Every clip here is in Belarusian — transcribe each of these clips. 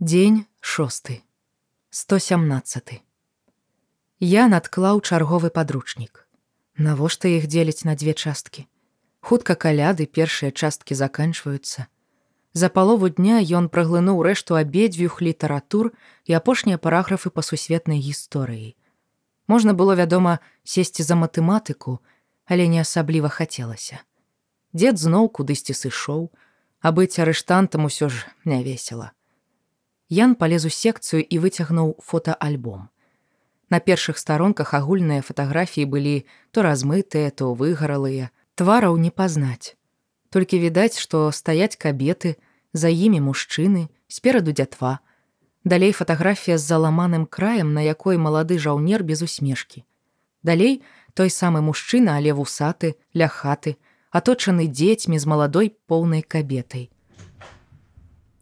Дзень шосты. 117. Я надклаў чарговы падручнік. Навошта іх дзеляць на дзве часткі? Хутка каляды першыя часткі заканчваюцца. За палову дня ён праглынуў рэшту абедзвюх літаратур і апошнія параграфы па сусветнай гісторыі. Можна было, вядома, сесці за матэматыку, але не асабліва хацелася. Дзед зноў кудысьці сышоў, а быць арыштантам усё ж не весела. Ян палез у секцыю і выцягнуў фотоальбом. На першых старонках агульныя фатаграфіі былі то размытыя, то выгаралыя, твараў не пазнаць. Толькі відаць, што стаяць кабеты, за імі мужчыны, спераду дзятва. Далей фатаграфія з заламаным краем, на якой малады жаўнер без усмешкі. Далей той самы мужчына, але вусаты, ля хаты, аточаны дзецьмі з маладой поўнай кабетай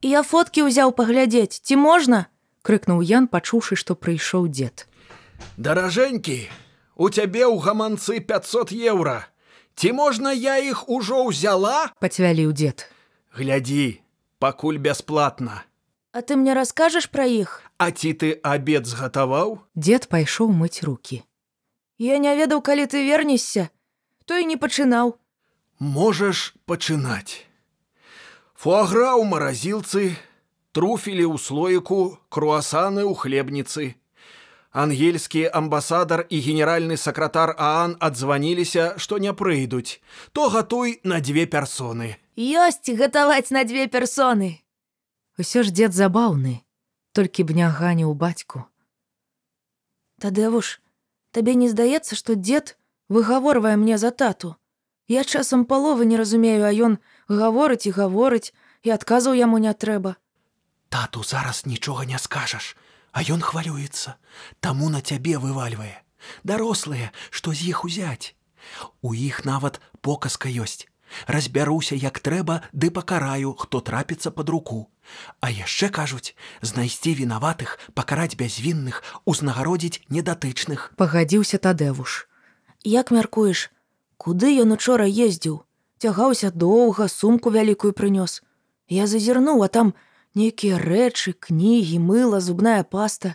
я фоткі ўзяў паглядзець. Ці можна? крыкнуў ян пачуўшы што прыйшоў дзед. Даражэнькі у цябе ў гаманцы 500 еўра. Ці можна я іх ужо ўзяла? Пацвяліў дзед. Глядзі пакуль бясплатна. А ты мне раскажаш пра іх? А ці ты абед згатаваў? Дзед пайшоў мыць руки я не ведаў калі ты вернешся. То і не пачынаў. Можаш пачынаць Фуагра ў маразілцы, труфелі ў слоіку, круасаны ў хлебніцы. Ангельскі амбасадар і генеральны сакратар Аан адзваніліся, што не прыйдуць, то гатуй на дзве персоны. Ёсць гатаваць на дзве персоны. Усё ж дзед забаўны, толькі б не ганіў бацьку. Тадэвуш, табе не здаецца, што дзед выгаворвае мне за тату. Я часам паловы не разумею, а ён гаворыць і гаворыць і адказаў яму не трэба. Тату зараз нічога не скажаш, а ён хвалюецца, таму на цябе вывальвае. Дарослыя, што з іх узяць. У іх нават показка ёсць. Разбяруся, як трэба, ды пакараю, хто трапіцца пад руку. А яшчэ кажуць, знайсці вінаватых, пакараць бязвінных, узнагародзіць недатычных. Пагадзіўся тадэвуш. Як мяркуеш, Куды ён учора ездзіў, цягаўся доўга, сумку вялікую прынёс. Я зазірнуў, а там нейкія рэчы, кнігі, мыла, зубная паста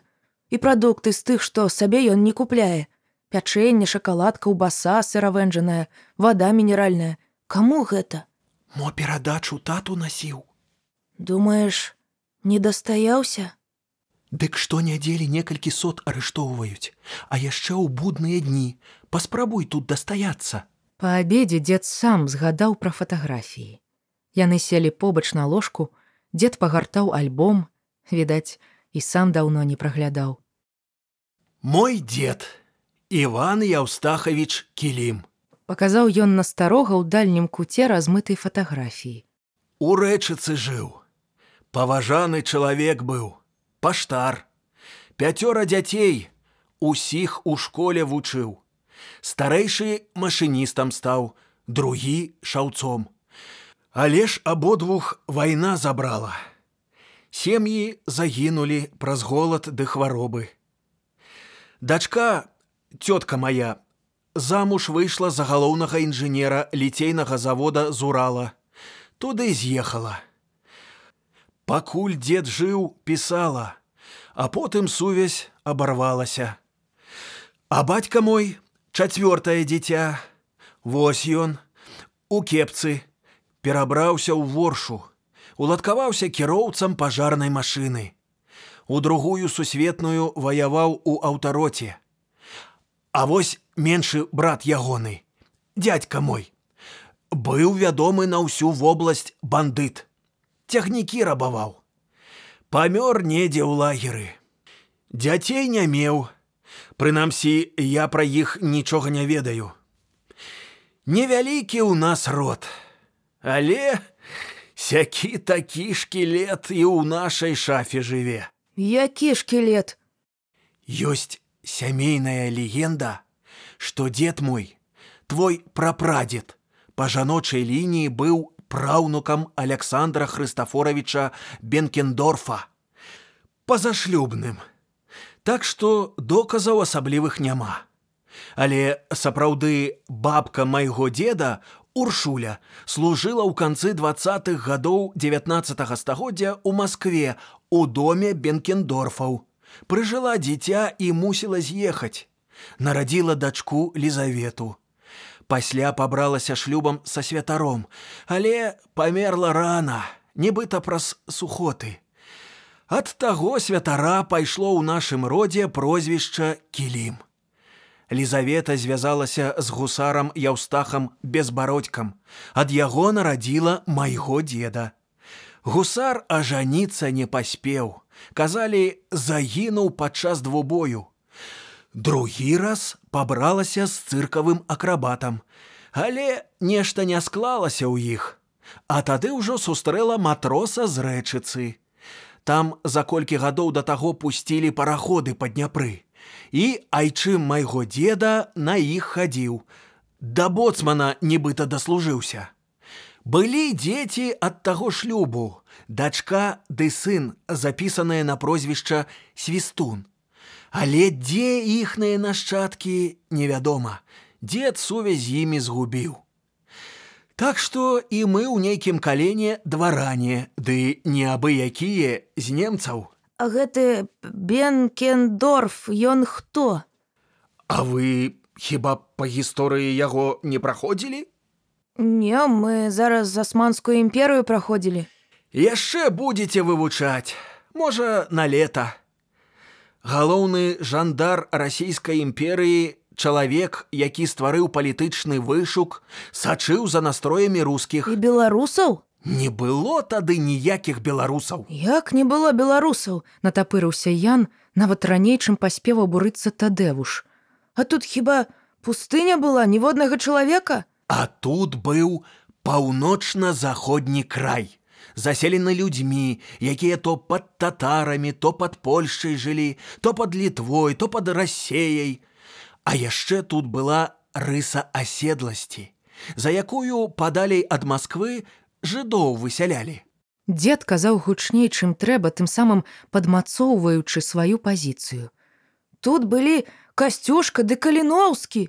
і прадукты з тых, што сабе ён не купляе. Пячэнне, шакаладка, убаса сыравэнджаная, вада мінеральная. Каму гэта? Мо перадачу тату насіў. Думаеш, не дастаяўся? Дык што нядзелі некалькі сот арыштоўваюць, а яшчэ ў будныя дні паспрабуй тут дастаяцца. Па абедзе дзед сам згадаў пра фатаграфіі. Яны селі побач на ложку, дзед пагартаў альбом, відаць, і сам даўно не праглядаў. Мой дзед Іван Яўстахавіч кілім. Паказаў ён на старога ў дальнім куце размытай фатаграфіі. У рэчыцы жыў. Паважаны чалавек быў, паштар, пяцёра дзяцей, усіх у школе вучыў старэйшы машыністам стаў, другі шаўцом. Але ж абодвух вайна забрала. Сем'і загінулі праз голад ды хваробы. Дачка, цётка моя, замуж выйшла за галоўнага інжынера ліцейнага завода з Урала. Туды з'ехала. Пакуль дзед жыў, пісала, а потым сувязь абарвалася. А бацька мой Чацвёртае дзіця, Вось ён, у кепцы, перабраўся ў воршу, уладкаваўся кіроўцам пажарнай машыны. У другую сусветную ваяваў у аўтароце. А вось меншы брат ягоны, дядька мой, быў вядомы на ўсю вобласць бандыт. Цягнікі рабаваў. Памёр недзе ў лагеры. Дзяцей не меў, Прынамсі, я пра іх нічога не ведаю. Невялікі ў нас род, але сякі такі шкілет і ў нашай шафе жыве. Які шкілет? Ёсць сямейная легенда, што дзед мой, твой прапрадзед па жаночай лініі быў праўнукам Александра Хрыстафоровича Бенкендорфа, пазашлюбным. Так што доказаў асаблівых няма. Але сапраўды бабка майго деда Уршуля служыла ў канцы двах гадоў 19 стагоддзя ў Маскве у доме Бенкендорфаў. Прыжыла дзіця і мусіла з'ехаць. Нарадзіла дачку Лізавету. Пасля пабралася шлюбам са святаром, але памерла рана, нібыта праз сухоты. Ад таго святара пайшло ў нашым родзе прозвішча кілім. Лізавета звязалася з гусарам Яўстахам безбародькам. Ад яго нарадзіла майго деда. Гусар ажаніцца не паспеў. Казалі, загінуў падчас двубою. Другі раз пабралася з цыркавым акрабатам, але нешта не склалася ў іх. А тады ўжо сустрэла матроса з рэчыцы. Там за колькі гадоў да таго пусцілі параходы па Дняпры. І айчым майго деда на іх хадзіў. Да боцмана нібыта даслужыўся. Былі дзеці ад таго шлюбу, дачка ды сын, запісаныя на прозвішча свістун. Але дзе іхныя нашчадкі невядома, дзед сувязь з імі згубіў. Так што і мы ў нейкім калене дваране, ды не абы якія з немцаў. А гэты Бенкендорф, ён хто? А вы хіба па гісторыі яго не праходзілі? Не, мы зараз засманскую імперыю праходзілі. Яшчэ будзеце вывучаць, можа, на лета. Галоўны жандар расійскай імперыі, чалавек, які стварыў палітычны вышук, сачыў за настроямі рускіх. І беларусаў? Не было тады ніякіх беларусаў. Як не было беларусаў? Натапырыўся Ян, нават раней, чым паспеў абурыцца тадэвуш. А тут хіба пустыня была ніводнага чалавека? А тут быў паўночна-заходні край, заселены людзьмі, якія то пад татарамі, то пад Польшчай жылі, то пад літвой, то пад рассеяй. А яшчэ тут была рыса аседласці, за якую падалей ад Масквы жыдоў высялялі. Дзед казаў гучней, чым трэба, тым самым падмацоўваючы сваю пазіцыю. Тут былі касцюшка ды каліноўскі.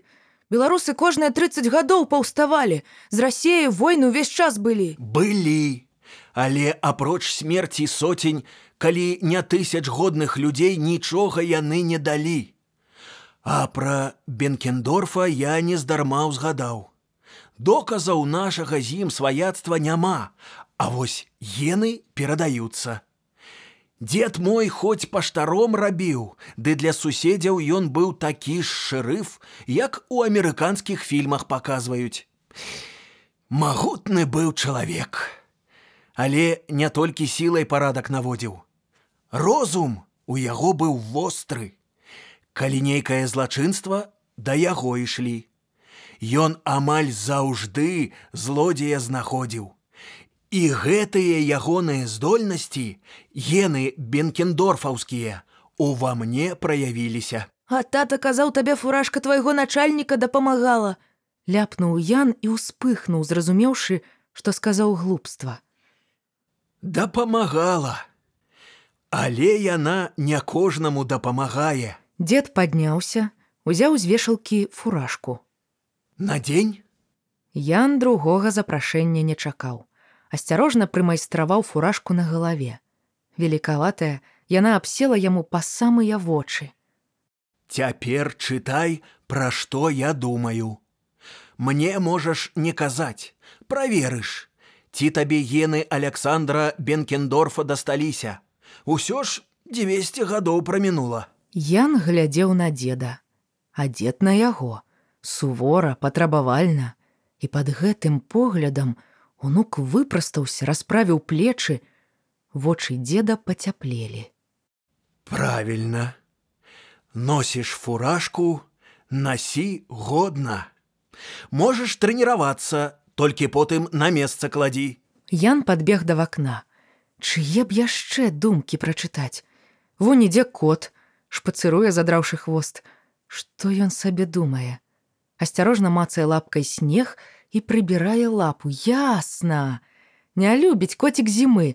Беларусы кожныя 30 гадоў паўставалі. З рассею войны ўвесь час былі. Былі, але апроч смерці соцень, калі не тысяч годных людзей нічога яны не далі. А пра Бенкендорфа я нездарма ўзгадаў. Доказаў нашага з ім сваяцтва няма, а вось гены перадаюцца. Дед мой хоць паштаром рабіў, ды для суседзяў ён быў такі ж шэрыф, як у амерыканскіх фільмах паказваюць. Магутны быў чалавек, але не толькі сілай парадак наводзіў. Розум у яго быў востры. Калі нейкае злачынства да яго ішлі. Ён амаль заўжды злодзея знаходзіў. І гэтыя ягоныя здольнасці, гены бенкендорфаўскія, ува мне праявіліся. А тата казаў табе фуражка твайго начальніка дапамагала. Ляпнуў Ян і ўспыхнуў, зразумеўшы, што сказаў глупства. Дапамагала. Але яна не кожнаму дапамагае. Дзед падняўся, узяў з вешалкі фуражку. На дзень Ян другога запрашэння не чакаў. Асцярожна прымайстраваў фуражку на галаве. Велікаватая, яна абсела яму па самыя вочы. Цяпер чытай, пра што я думаю. Мне можаш не казаць, праверыш, ці табе гены Александра Бенкендорфа дасталіся. Усё ж 200 гадоў прамінула. Ян глядзеў на дзеда, а дзед на яго, сувора, патрабавальна, і пад гэтым поглядам унук выпрастаўся, расправіў плечы, вочы дзеда пацяплелі. Правільна. Носіш фуражку, насі годна. Можаш трэніравацца, толькі потым на месца кладі. Ян падбег да вакна. Чые б яшчэ думкі прачытаць. Вунь ідзе кот, шпацыруе задраўшы хвост. Што ён сабе думае? Асцярожна мацае лапкай снег і прыбірае лапу. Ясна! Не любіць коцік зімы.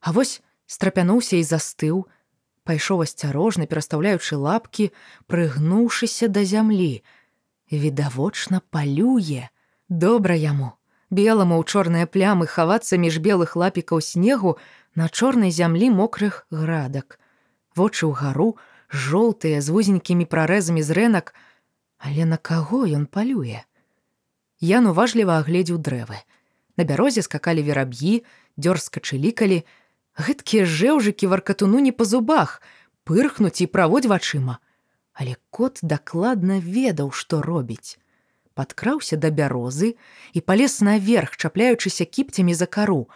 А вось страпянуўся і застыў, пайшоў асцярожна, перастаўляючы лапкі, прыгнуўшыся да зямлі. Відавочна палюе. Добра яму. Беламу ў чорныя плямы хавацца між белых лапікаў снегу На чорнай зямлі мокрых градак. Вочы ўгару, жоўтыя з вузенькімі прарэзамі з рэнак, але на каго ён палюе? Ян уважліва агледзеў дрэвы. На бярозе скакалі вераб'і, дзёрзка чылікалі, гэткія жэўжыкі варкатуну не па зубах, пырхнуць і праводь вачыма. Але кот дакладна ведаў, што робіць. Падкраўся да бярозы і палез наверх, чапляючыся кіпцямі за кару.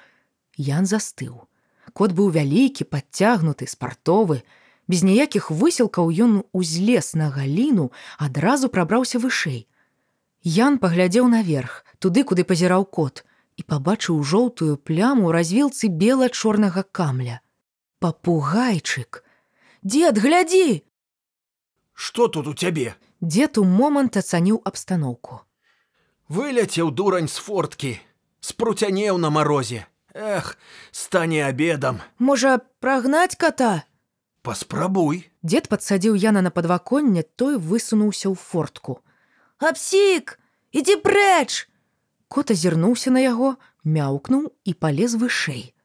Ян застыў. Кот быў вялікі, падцягнуты, спартовы. Без ніякіх высілкаў ён узлез на галіну, адразу прабраўся вышэй. Ян паглядзеў наверх, туды, куды пазіраў кот, і пабачыў жоўтую пляму ў развілцы бела-чорнага камля. Папугайчык. Дед, глядзі! Што тут у цябе? Дед у момант ацаніў абстаноўку. Выляцеў дурань з форткі, спруцянеў на марозе. Эх, стане обедам. Можа, прагнаць кота? Паспрабуй. Дед падсадзіў Яна на падваконне, той высунуўся ў фортку. Апсік, ідзі прэч! Кот азірнуўся на яго, мяўкнуў і палез вышэй.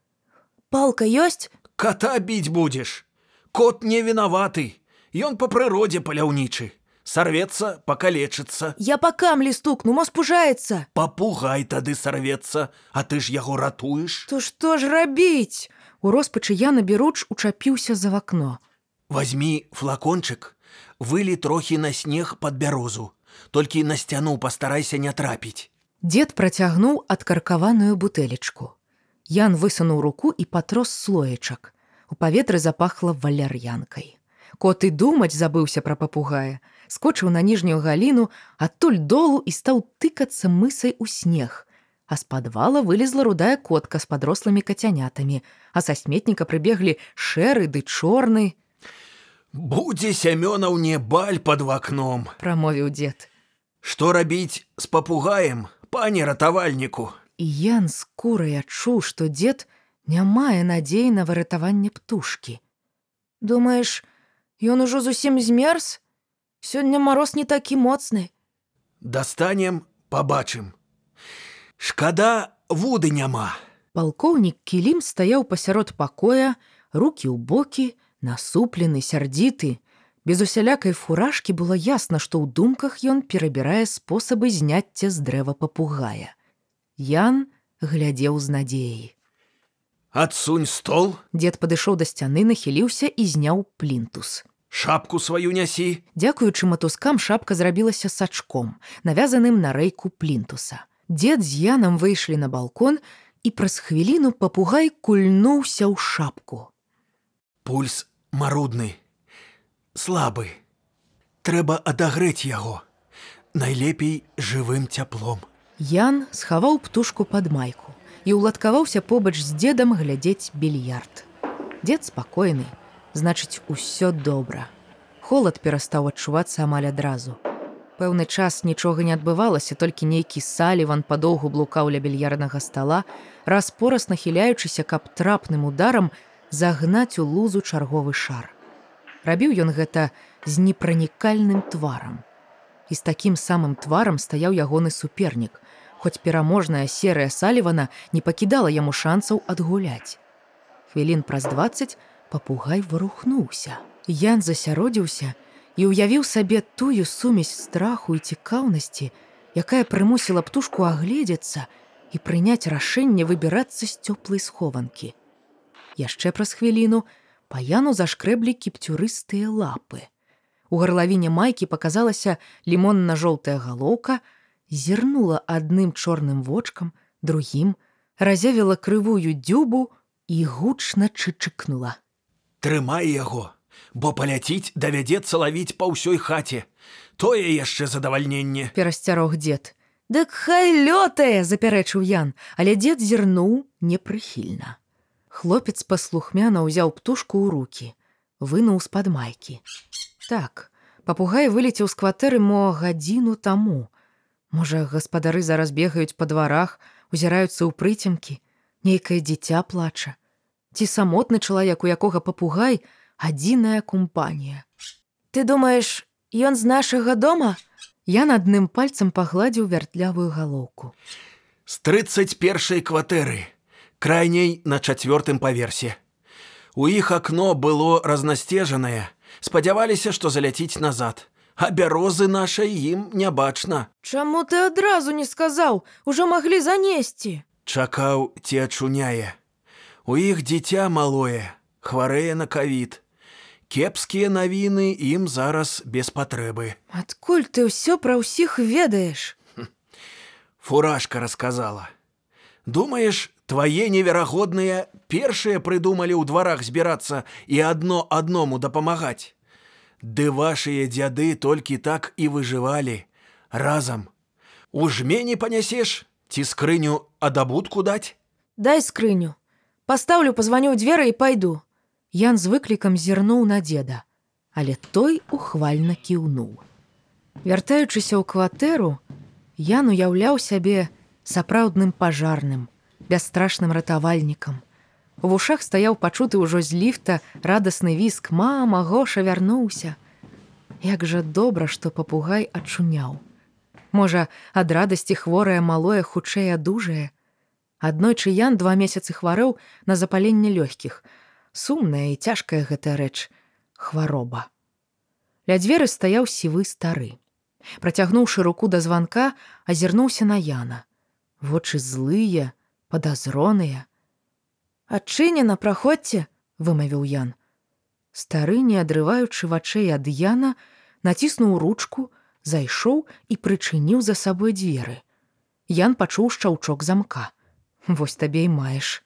Палка ёсць? Кота біць будзеш. Кот не вінаваты. Ён па прыродзе паляўнічы. Сарвецца, пакалечыцца. Я па камлі стукну, мо спужаецца. Папугай тады сарвецца, а ты ж яго ратуеш. То што ж рабіць? У роспачы Яна беруч учапіўся за вакно. Возьмі флакончык, вылі трохі на снег пад бярозу. Толькі на сцяну пастарайся не трапіць. Дед працягнуў адкаркаваную бутэлечку. Ян высунуў руку і патрос слоечак. У паветры запахла валяр'янкай. Кот і думаць забыўся пра папугая, скочыў на ніжнюю галіну, адтуль долу і стаў тыкацца мысай у снег. А з падвала вылезла рудая котка з падрослымі кацянятамі, а са сметніка прыбеглі шэры ды чорны, Будзе сямёнаў не баль пад вакном. прамовіў дзед. Што рабіць з папугаем, пане ратавальніку? І Ян скурай адчуў, што дзед не мае надзеі на выратаванне птушкі. Думаеш, ён ужо зусім змерз? Сёння мароз не такі моцны. Дастанем, пабачым. Шкада, вуды няма. Палкоўнік кілім стаяў пасярод пакоя, рукі ў бокі, насуплены, сярдзіты. Без усялякай фуражкі было ясна, што ў думках ён перабірае спосабы зняцця з дрэва папугая. Ян глядзеў з надзеяй. Адсунь стол, Дед падышоў да сцяны, нахіліўся і зняў плінтус. шапку сваю нясі. Дзякуючы матускам шапка зрабілася сачком, навязаным на рэйку плінтуса. Дед з Янам выйшлі на балкон, і праз хвіліну папугай кульнуўся ў шапку. Пульс марудны, слабы. Трэба адагрэць яго. Найлепей жывым цяплом. Ян схаваў птушку пад майку і ўладкаваўся побач з дзедам глядзець більярд. Дзед спакойны, значыць, усё добра. Холад перастаў адчувацца амаль адразу. Пэўны час нічога не адбывалася, толькі нейкі саліван падоўгу блукаў ля більярднага стала, раз-пораз нахіляючыся, каб трапным ударам загнаць у лузу чарговы шар. Рабіў ён гэта з непранікальным тварам. І з такім самым тварам стаяў ягоны супернік, хоць пераможная серыя салівана не пакідала яму шансаў адгуляць. Хвілін праз 20 папугай варухнуўся. Ян засяродзіўся і ўявіў сабе тую сумесь страху і цікаўнасці, якая прымусіла птушку агледзецца і прыняць рашэнне выбірацца з цёплай схованкі. Яшчэ праз хвіліну па яну зашкрэблі кіпцюрыстыя лапы. У гарлавіне майкі паказалася лімонна-жоўтая галоўка, зірнула адным чорным вочкам, другім, разявіла крывую дзюбу і гучна чычыкнула. Трымай яго, бо паляціць давядзецца лавіць па ўсёй хаце. Тое яшчэ задавальненне. Перасцярог дзед. Дык хай лётае, запярэчыў Ян, але дзед зірнуў непрыхільна. Хлопец паслухмяна ўзяў птушку ў руки, вынуў з-пад майкі. Так, папугай вылецеў з кватэры мо гадзіну таму. Можа, гаспадары зараз бегаюць па дварах, узіраюцца ў прыцемкі, нейкае дзіця плача. Ці самотны чалавек, у якога папугай адзіная кампанія. Ты думаеш, ён з нашага дома? Я адным пальцам пагладзіў вяртлявую галоўку. З 31 кватэры. крайней на чацвёртым паверсе. У іх акно было разнасцежанае, спадзяваліся, што заляціць назад. А бярозы нашай ім не бачна. Чаму ты адразу не сказаў, ужо маглі занесці. Чакаў ці ачуняе. У іх дзіця малое, хварэе на кавід. Кепскія навіны ім зараз без патрэбы. Адкуль ты ўсё пра ўсіх ведаеш? Фуражка расказала. Думаеш, твае неверагодныя першыя прыдумалі ў дварах збірацца і адно адному дапамагаць. Ды вашыя дзяды толькі так і выжывалі разам. У жмені панясеш ці скрыню адабутку даць? Дай скрыню. Пастаўлю, пазваню ў дзверы і пайду. Ян з выклікам зірнуў на дзеда, але той ухвальна кіўнуў. Вяртаючыся ў кватэру, Ян уяўляў сябе сапраўдным пажарным, бясстрашным ратавальнікам. У вушах стаяў пачуты ўжо з ліфта радасны віск мама гоша вярнуўся. Як жа добра, што папугай ачуняў. Можа, ад радасці хворае малое хутчэй адужае. Аднойчы Ян два месяцы хварэў на запаленне лёгкіх. Сумная і цяжкая гэтая рэч хвароба. Ля дзверы стаяў сівы стары. Працягнуўшы руку да званка, азірнуўся на Яна. Вочы злыя, падазроныя. Адчынена, праходзьце, вымавіў Ян. Стары, не адрываючы вачэй ад Яна, націснуў ручку, зайшоў і прычыніў за сабой дзверы. Ян пачуў шчаўчок замка. Вось табе і маеш.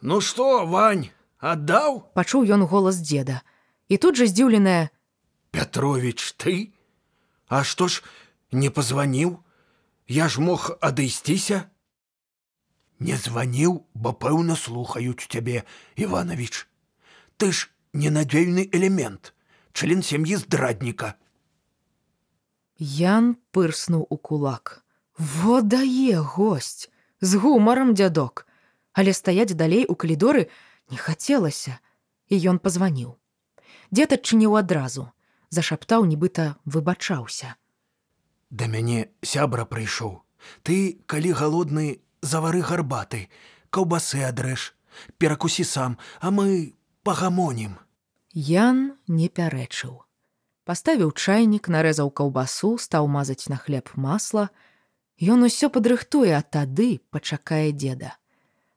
Ну што, Вань, аддаў? Пачуў ён голас дзеда. І тут жа здзіўленая: Пятровіч, ты? А што ж не пазваніў? Я ж мог адысціся? Не званіў, бо пэўна слухаюць цябе, Іванович. Ты ж ненадзейны элемент, член сям'і здрадніка. Ян пырснуў у кулак. Во дае госць, з гумарам дзядок, але стаяць далей у калідоры не хацелася, і ён пазваніў. Дзед адчыніў адразу, зашаптаў, нібыта выбачаўся. Да мяне сябра прыйшоў. Ты, калі галодны, завары гарбаты, каўбасы адрэж, перакусі сам, а мы пагамонім. Ян не пярэчыў. Паставіў чайнік, нарэзаў каўбасу, стаў мазаць на хлеб масла. Ён усё падрыхтуе, а тады пачакае деда.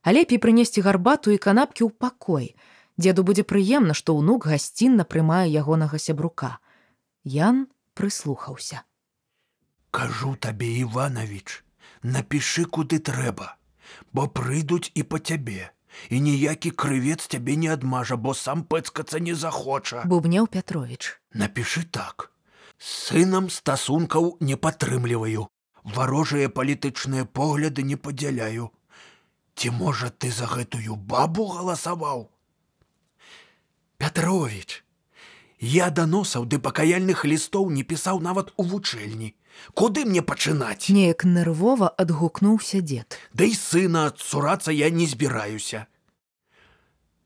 А лепей прынесці гарбату і канапкі ў пакой. Деду будзе прыемна, што ўнук гасцінна прымае ягонага сябрука. Ян прыслухаўся. Кажу табе, Іванович, напішы, куды трэба, бо прыйдуць і па цябе. І ніякі крывец цябе не адмажа, бо сам пэцкацца не захоча. Бубнеў Пятровіч. Напішы так. Сынам стасункаў не падтрымліваю. Варожыя палітычныя погляды не падзяляю. Ці можа ты за гэтую бабу галасаваў? Пятрович, я даносаў ды пакаяльных лістоў не пісаў нават у вучэльні. Куды мне пачынаць? Неяк нервова адгукнуўся дзед. Да і сына адсурацца я не збіраюся.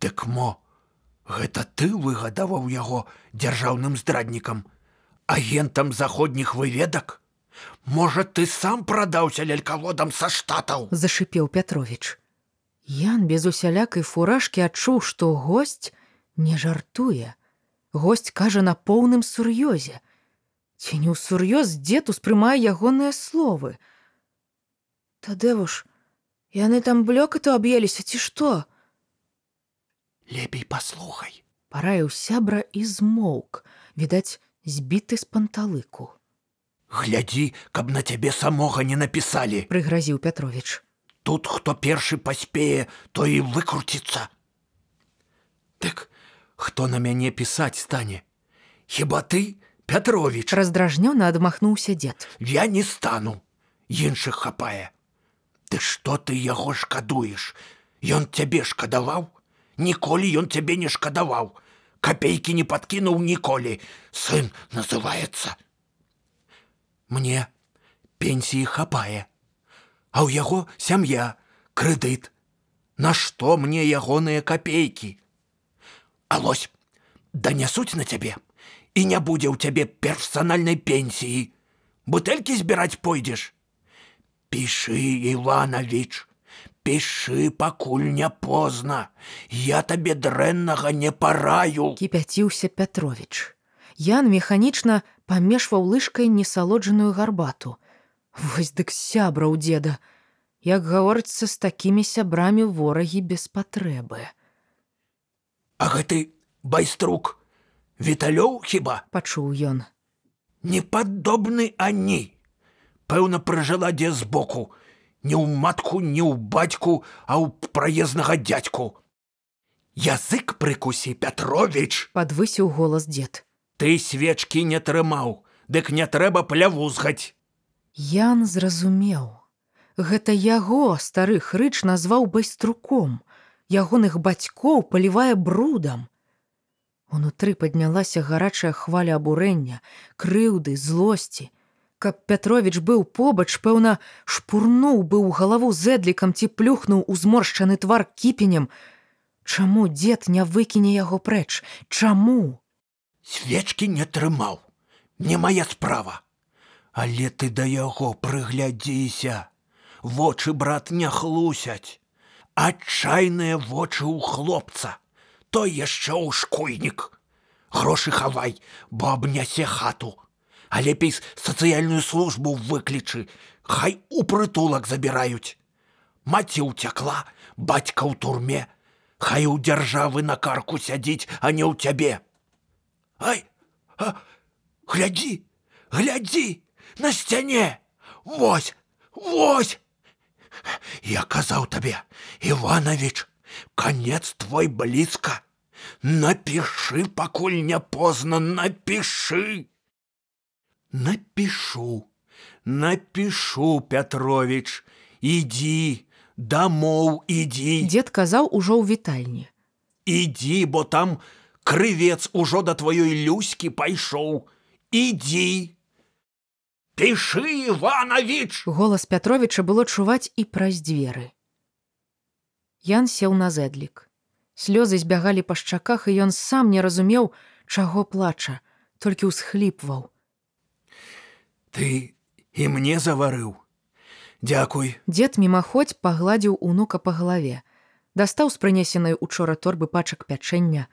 Дык мо, гэта ты выгадаваў яго дзяржаўным здраднікам, агентам заходніх выведак? Можа, ты сам прадаўся лялькаводам са штатаў? зашипеў Пятровіч. Ян без усялякай фуражкі адчуў, што госць не жартуе. Госць кажа на поўным сур'ёзе. Ці не ўсур'ёз дзед успрымае ягоныя словы. Тадэвуш, яны там блёкату аб'еліся ці што? Лепей паслухай. Параіў сябра і змоўк, відаць, збіты з панталыку. Глядзі, каб на цябе самога не напісалі. прыгразіў Пятровіч. Тут хто першы паспее, то і выкруціцца. Дык хто на мяне пісаць стане? Хіба ты, Пятровіч, Раздражнёна адмахнуўся дзед. я не стану. Іншых хапае. Ты што ты яго шкадуеш? Ён цябе шкадаваў? Ніколі ён цябе не шкадаваў. Капейкі не падкінуў ніколі. Сын называецца. Мне пенсіі хапае. А ў яго сям'я, крэдыт. Нашто мне ягоныя капейкі? А лось, данясуць на цябе і не будзе ў цябе персанальнай пенсіі. Бутэлькі збіраць пойдзеш. Пішы, Іванович, Пішы, пакуль не позна. Я табе дрэннага не параю. кіпяціўся Пятровіч. Ян механічна памешваў лыжкай несалоджаную гарбату. Вось дык сябра ў деда. Як гаворыцца з такімі сябрамі ворагі без патрэбы. А гэты байструк Віталёў хіба Пачуў ён. непадобны ані. Пэўна прыжыла дзе збоку, не ў матку, не ў бацьку, а ў праезнага дядьку. Язык прыкусі, Пятровіч, Падвысіў голас дзед. ты свечкі не трымаў, дык не трэба пляву згаць. Ян зразумеў. Гэта яго стары хрыч назваў байструком. Ягоных бацькоў палівае брудам. Унутры паднялася гарачая хваля абурэння, крыўды, злосці. Каб Пятровіч быў побач, пэўна, шпурнуў бы ў галаву зэдлікам ці плюхнуў у зморшчаны твар кіпенем. Чаму дзед не выкіне яго прэч? Чаму? Свечкі не трымаў, не мая справа. Але ты да яго прыглядзіся. Вочы брат не хлусяць. Адчайныя вочы ў хлопца. То яшчэ ўшкойнік. Грошы хавай, бо абнясе хату. А лепей сацыяльную службу выклічы, Хай у прытулак забіраюць. Маці ўцякла, бацька ў турме, Хай у дзяржавы на карку сядзіць, а не ў цябе. Ай, а, глядзі, глядзі, на сцяне. Вось, вось. Я казаў табе, Іванович, конец твой блізка. Напішы, пакуль не позна, напішы. Напішу, напішу, Пятрович, ідзі, дамоў ідзі. Дзед казаў ужо ў вітальні. Ідзі, бо там крывец ужо да тваёй люські пайшоў. Ідзі. Пішы, Іванович! Голас Пятровіча было чуваць і праз дзверы. Ян сеў на зэдлік. Слёзы збягалі па шчаках, і ён сам не разумеў, чаго плача, толькі ўсхліпваў. Ты і мне заварыў. Дзякуй. Дзед мімаходзь пагладзіў унука па галаве, дастаў з прынесенай учора торбы пачак пячэння.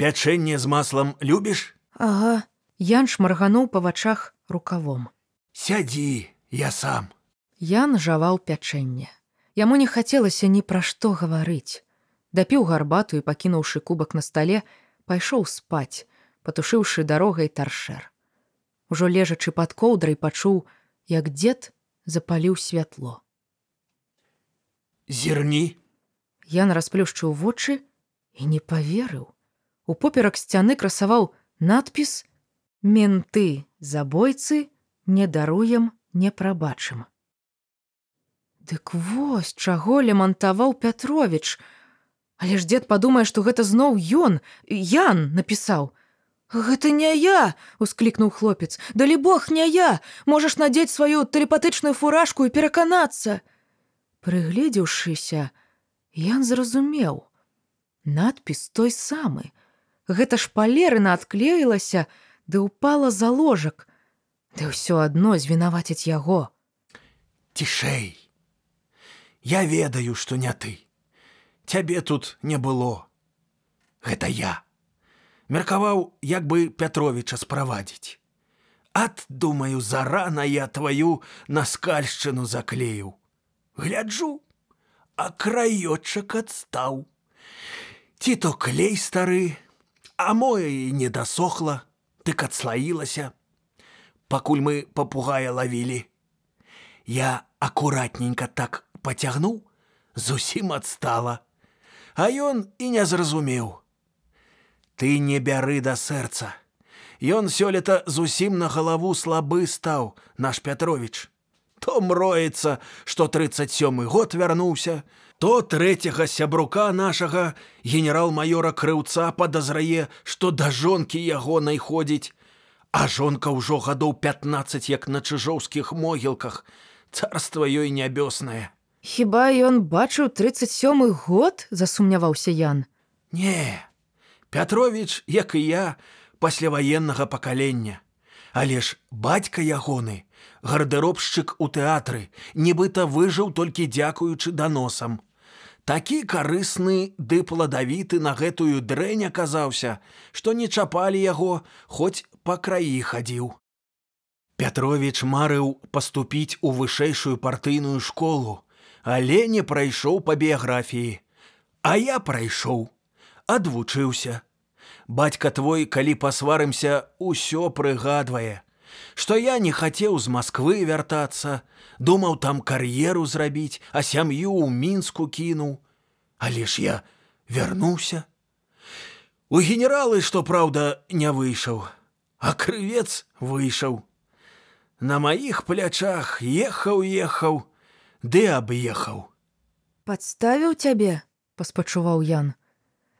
Пячэнне з маслам любіш? Ага, Ян шмаргануў па вачах рукавом. Сядзі, я сам. Ян жаваў пячэнне. Яму не хацелася ні пра што гаварыць. Дапіў гарбату і пакінуўшы кубак на стале, пайшоў спаць, патушыўшы дарогай таршэр. Ужо лежачы пад коўдрай пачуў, як дзед запаліў святло. Зірні, Ян расплюшчыў вочы і не паверыў. Упоперак сцяны красаваў надпіс: «Менты, забойцы, не даруем, не прабачым. Дык вось, чаго лямантаваў Пятровіч. Але ж дзед падумае, што гэта зноў ён, Ян напісаў. Гэта не я, усклікнуў хлопец. Далі Бог не я, можаш надзець сваю тэлепатычную фуражку і пераканацца. Прыгледзеўшыся, Ян зразумеў. Надпіс той самы. Гэта шпалерына адклеілася, ды ўпала за ложак. Ды ўсё адно звінаваціць яго. цішэй. Я ведаю, што не ты. Цябе тут не было. Гэта я. Меркаваў, як бы Пятровіча справадзіць. Ат, думаю, зарана я тваю на скальшчыну заклеіў. Гляджу, а краёчак адстаў. Ці то клей стары, а мо і не дасохла, тык адслаілася. Пакуль мы папугая лавілі. Я акуратненька так пацягнуў, зусім адстала. А ён і не зразумеў. Ты не бяры да сэрца. Ён сёлета зусім на галаву слабы стаў, наш Пятровіч. То мроецца, што 37 год вярнуўся, то трэцяга сябрука нашага генерал-маёра крыўца падазрае, што да жонкі яго найходзіць. А жонка ўжо гадоў 15 як на чыжоўскіх могілках, царства ёй нябёснае. Хіба ён бачыў 37 год, засумняваўся Ян. Не, Пятровіч, як і я, пасляваеннага пакалення. Але ж бацька ягоны, гардэробшчык у тэатры, нібыта выжыў толькі дзякуючы даносам. Такі карысны ды пладавіты на гэтую дрэнь аказаўся, што не чапалі яго, хоць па краі хадзіў. Пятровіч марыў паступіць у вышэйшую партыйную школу, але не прайшоў па біяграфіі. А я прайшоў, адвучыўся. Бацька твой, калі пасварымся, усё прыгадвае, што я не хацеў з Масквы вяртацца, думаў там кар'еру зрабіць, а сям'ю ў мінску кінуў. Але ж я вярнуўся. У генералы, што праўда, не выйшаў, а крывец выйшаў. На маіх плячах ехаў ехаў, ды аб'ехаў. Падставіў цябе? паспачуваў Ян.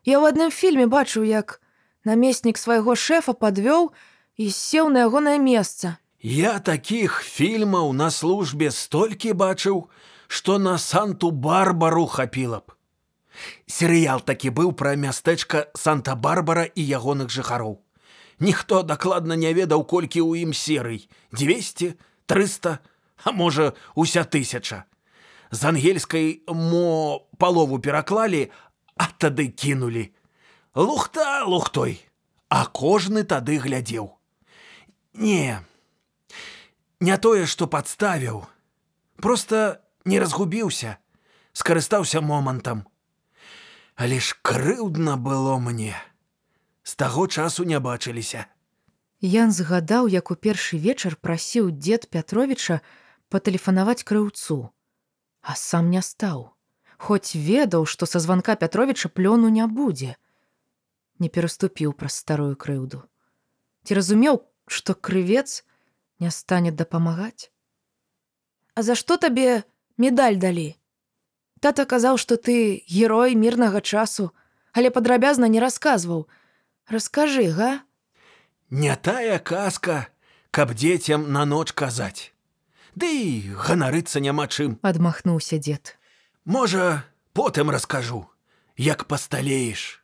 Я ў адным фільме бачыў, як намеснік свайго шэфа падвёў і сеў на ягонае месца. Я такіх фільмаў на службе столькі бачыў, што на Санту-барбару хапіла б. Серыял такі быў пра мястэчка Санта-барбара і ягоных жыхароў. Ніхто дакладна не ведаў, колькі ў ім серый: 200, 300, а можа, уся тысяча. З ангельскай мо палову пераклалі, а тады кінулі. Лухта лухтой, а кожны тады глядзеў. Не, не тое, што падставіў, просто не разгубіўся, скарыстаўся момантам. Але ж крыўдна было мне. З таго часу не бачыліся. Ян згадаў, як у першы вечар прасіў дзед Пятровіча патэлефанаваць крыўцу, а сам не стаў, хоць ведаў, што са званка Пятровіча плёну не будзе. Не пераступіў праз старую крыўду. Ці разумеў, што крывец не стане дапамагаць? А за што табе медаль далі? Тата казаў, што ты герой мірнага часу, але падрабязна не расказваў. Раскажы, га? Не тая казка, каб дзецям на ноч казаць. Ды і ганарыцца няма чым. адмахнуўся дзед. Можа, потым раскажу, як пасталееш.